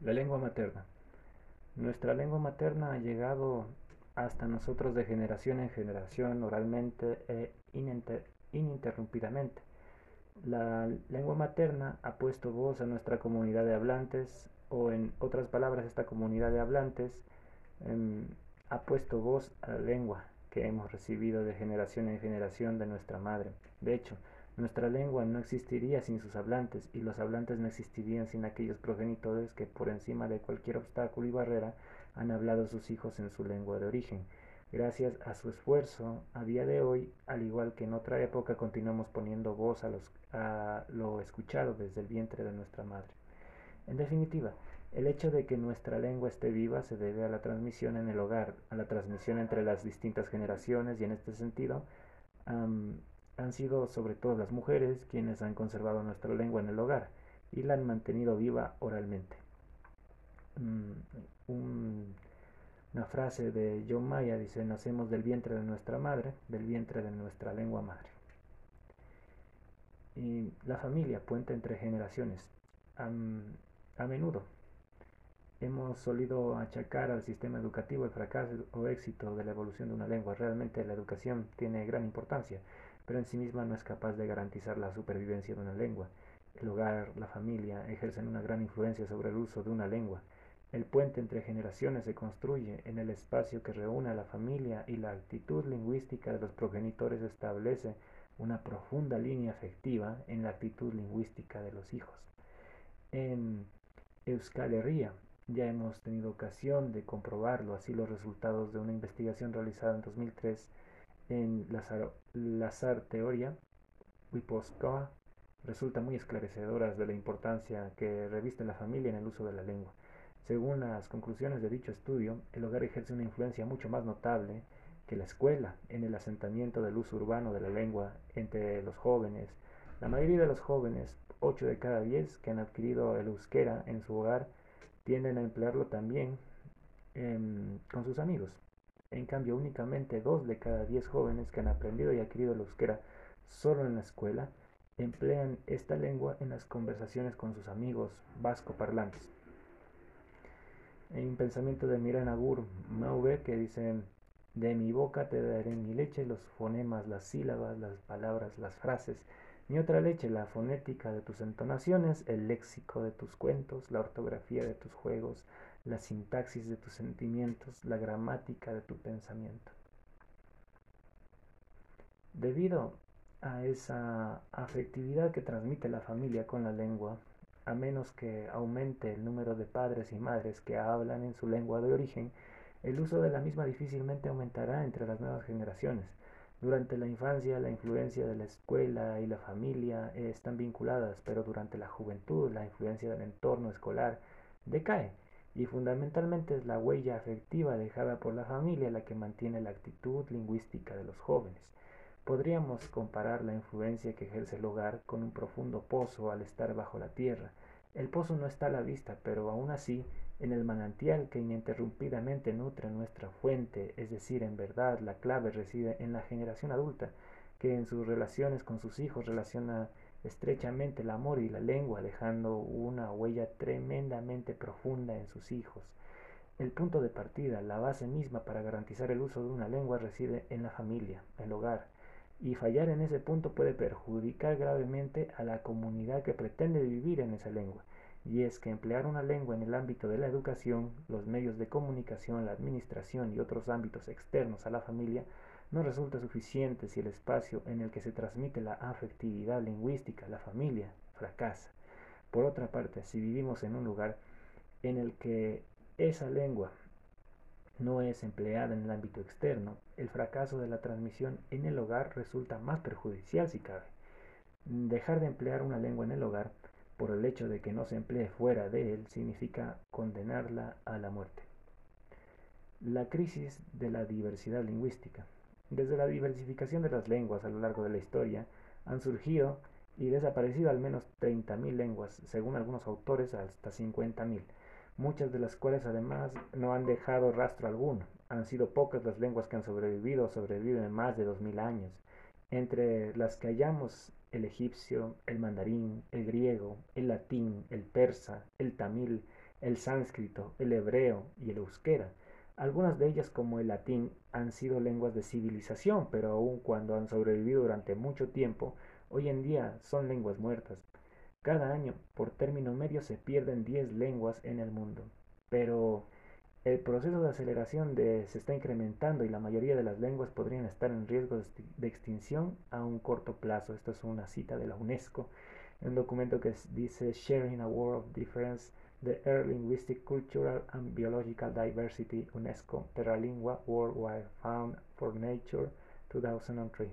La lengua materna. Nuestra lengua materna ha llegado hasta nosotros de generación en generación, oralmente e ininterrumpidamente. La lengua materna ha puesto voz a nuestra comunidad de hablantes, o en otras palabras, esta comunidad de hablantes em, ha puesto voz a la lengua que hemos recibido de generación en generación de nuestra madre. De hecho, nuestra lengua no existiría sin sus hablantes y los hablantes no existirían sin aquellos progenitores que por encima de cualquier obstáculo y barrera han hablado a sus hijos en su lengua de origen. Gracias a su esfuerzo, a día de hoy, al igual que en otra época, continuamos poniendo voz a, los, a lo escuchado desde el vientre de nuestra madre. En definitiva, el hecho de que nuestra lengua esté viva se debe a la transmisión en el hogar, a la transmisión entre las distintas generaciones y en este sentido han sido sobre todo las mujeres quienes han conservado nuestra lengua en el hogar y la han mantenido viva oralmente. Mm, una frase de John Maya dice, nacemos del vientre de nuestra madre, del vientre de nuestra lengua madre. Y la familia, puente entre generaciones. a menudo hemos solido achacar al sistema educativo el fracaso o éxito de la evolución de una lengua. Realmente la educación tiene gran importancia pero en sí misma no es capaz de garantizar la supervivencia de una lengua. El hogar, la familia, ejercen una gran influencia sobre el uso de una lengua. El puente entre generaciones se construye en el espacio que reúne a la familia y la actitud lingüística de los progenitores establece una profunda línea afectiva en la actitud lingüística de los hijos. En Euskal Herria ya hemos tenido ocasión de comprobarlo, así los resultados de una investigación realizada en 2003 en Lazar, Teoría, Wiposkoa, resulta muy esclarecedoras de la importancia que reviste la familia en el uso de la lengua. Según las conclusiones de dicho estudio, el hogar ejerce una influencia mucho más notable que la escuela en el asentamiento del uso urbano de la lengua entre los jóvenes. La mayoría de los jóvenes, 8 de cada 10 que han adquirido el euskera en su hogar, tienden a emplearlo también em, con sus amigos. En cambio, únicamente dos de cada diez jóvenes que han aprendido y adquirido el euskera solo en la escuela emplean esta lengua en las conversaciones con sus amigos vasco parlantes. Hay un pensamiento de Miran Agur que dice, de mi boca te daré mi leche, los fonemas, las sílabas, las palabras, las frases, mi otra leche, la fonética de tus entonaciones, el léxico de tus cuentos, la ortografía de tus juegos, la sintaxis de tus sentimientos, la gramática de tu pensamiento. Debido a esa afectividad que transmite la familia con la lengua, a menos que aumente el número de padres y madres que hablan en su lengua de origen, el uso de la misma difícilmente aumentará entre las nuevas generaciones. Durante la infancia, la influencia de la escuela y la familia están vinculadas, pero durante la juventud, la influencia del entorno escolar decae y fundamentalmente es la huella afectiva dejada por la familia la que mantiene la actitud lingüística de los jóvenes. Podríamos comparar la influencia que ejerce el hogar con un profundo pozo al estar bajo la tierra. El pozo no está a la vista, pero aún así, en el manantial que ininterrumpidamente nutre nuestra fuente, es decir, en verdad la clave reside en la generación adulta, que en sus relaciones con sus hijos relaciona estrechamente el amor y la lengua, dejando una huella tremendamente profunda en sus hijos. El punto de partida, la base misma para garantizar el uso de una lengua reside en la familia, el hogar, y fallar en ese punto puede perjudicar gravemente a la comunidad que pretende vivir en esa lengua. Y es que emplear una lengua en el ámbito de la educación, los medios de comunicación, la administración y otros ámbitos externos a la familia no resulta suficiente si el espacio en el que se transmite la afectividad lingüística, la familia, fracasa. Por otra parte, si vivimos en un lugar en el que esa lengua no es empleada en el ámbito externo, el fracaso de la transmisión en el hogar resulta más perjudicial si cabe. Dejar de emplear una lengua en el hogar por el hecho de que no se emplee fuera de él significa condenarla a la muerte. La crisis de la diversidad lingüística. Desde la diversificación de las lenguas a lo largo de la historia, han surgido y desaparecido al menos 30.000 lenguas, según algunos autores hasta 50.000, muchas de las cuales además no han dejado rastro alguno. Han sido pocas las lenguas que han sobrevivido o sobreviven más de 2.000 años. Entre las que hallamos el egipcio, el mandarín, el griego, el latín, el persa, el tamil, el sánscrito, el hebreo y el euskera. Algunas de ellas, como el latín, han sido lenguas de civilización, pero aun cuando han sobrevivido durante mucho tiempo, hoy en día son lenguas muertas. Cada año, por término medio, se pierden 10 lenguas en el mundo. Pero el proceso de aceleración de, se está incrementando y la mayoría de las lenguas podrían estar en riesgo de extinción a un corto plazo. Esto es una cita de la UNESCO, un documento que dice Sharing a World of Difference, the Earth Linguistic, Cultural and Biological Diversity, UNESCO, Terra Lingua Worldwide Found for Nature 2003.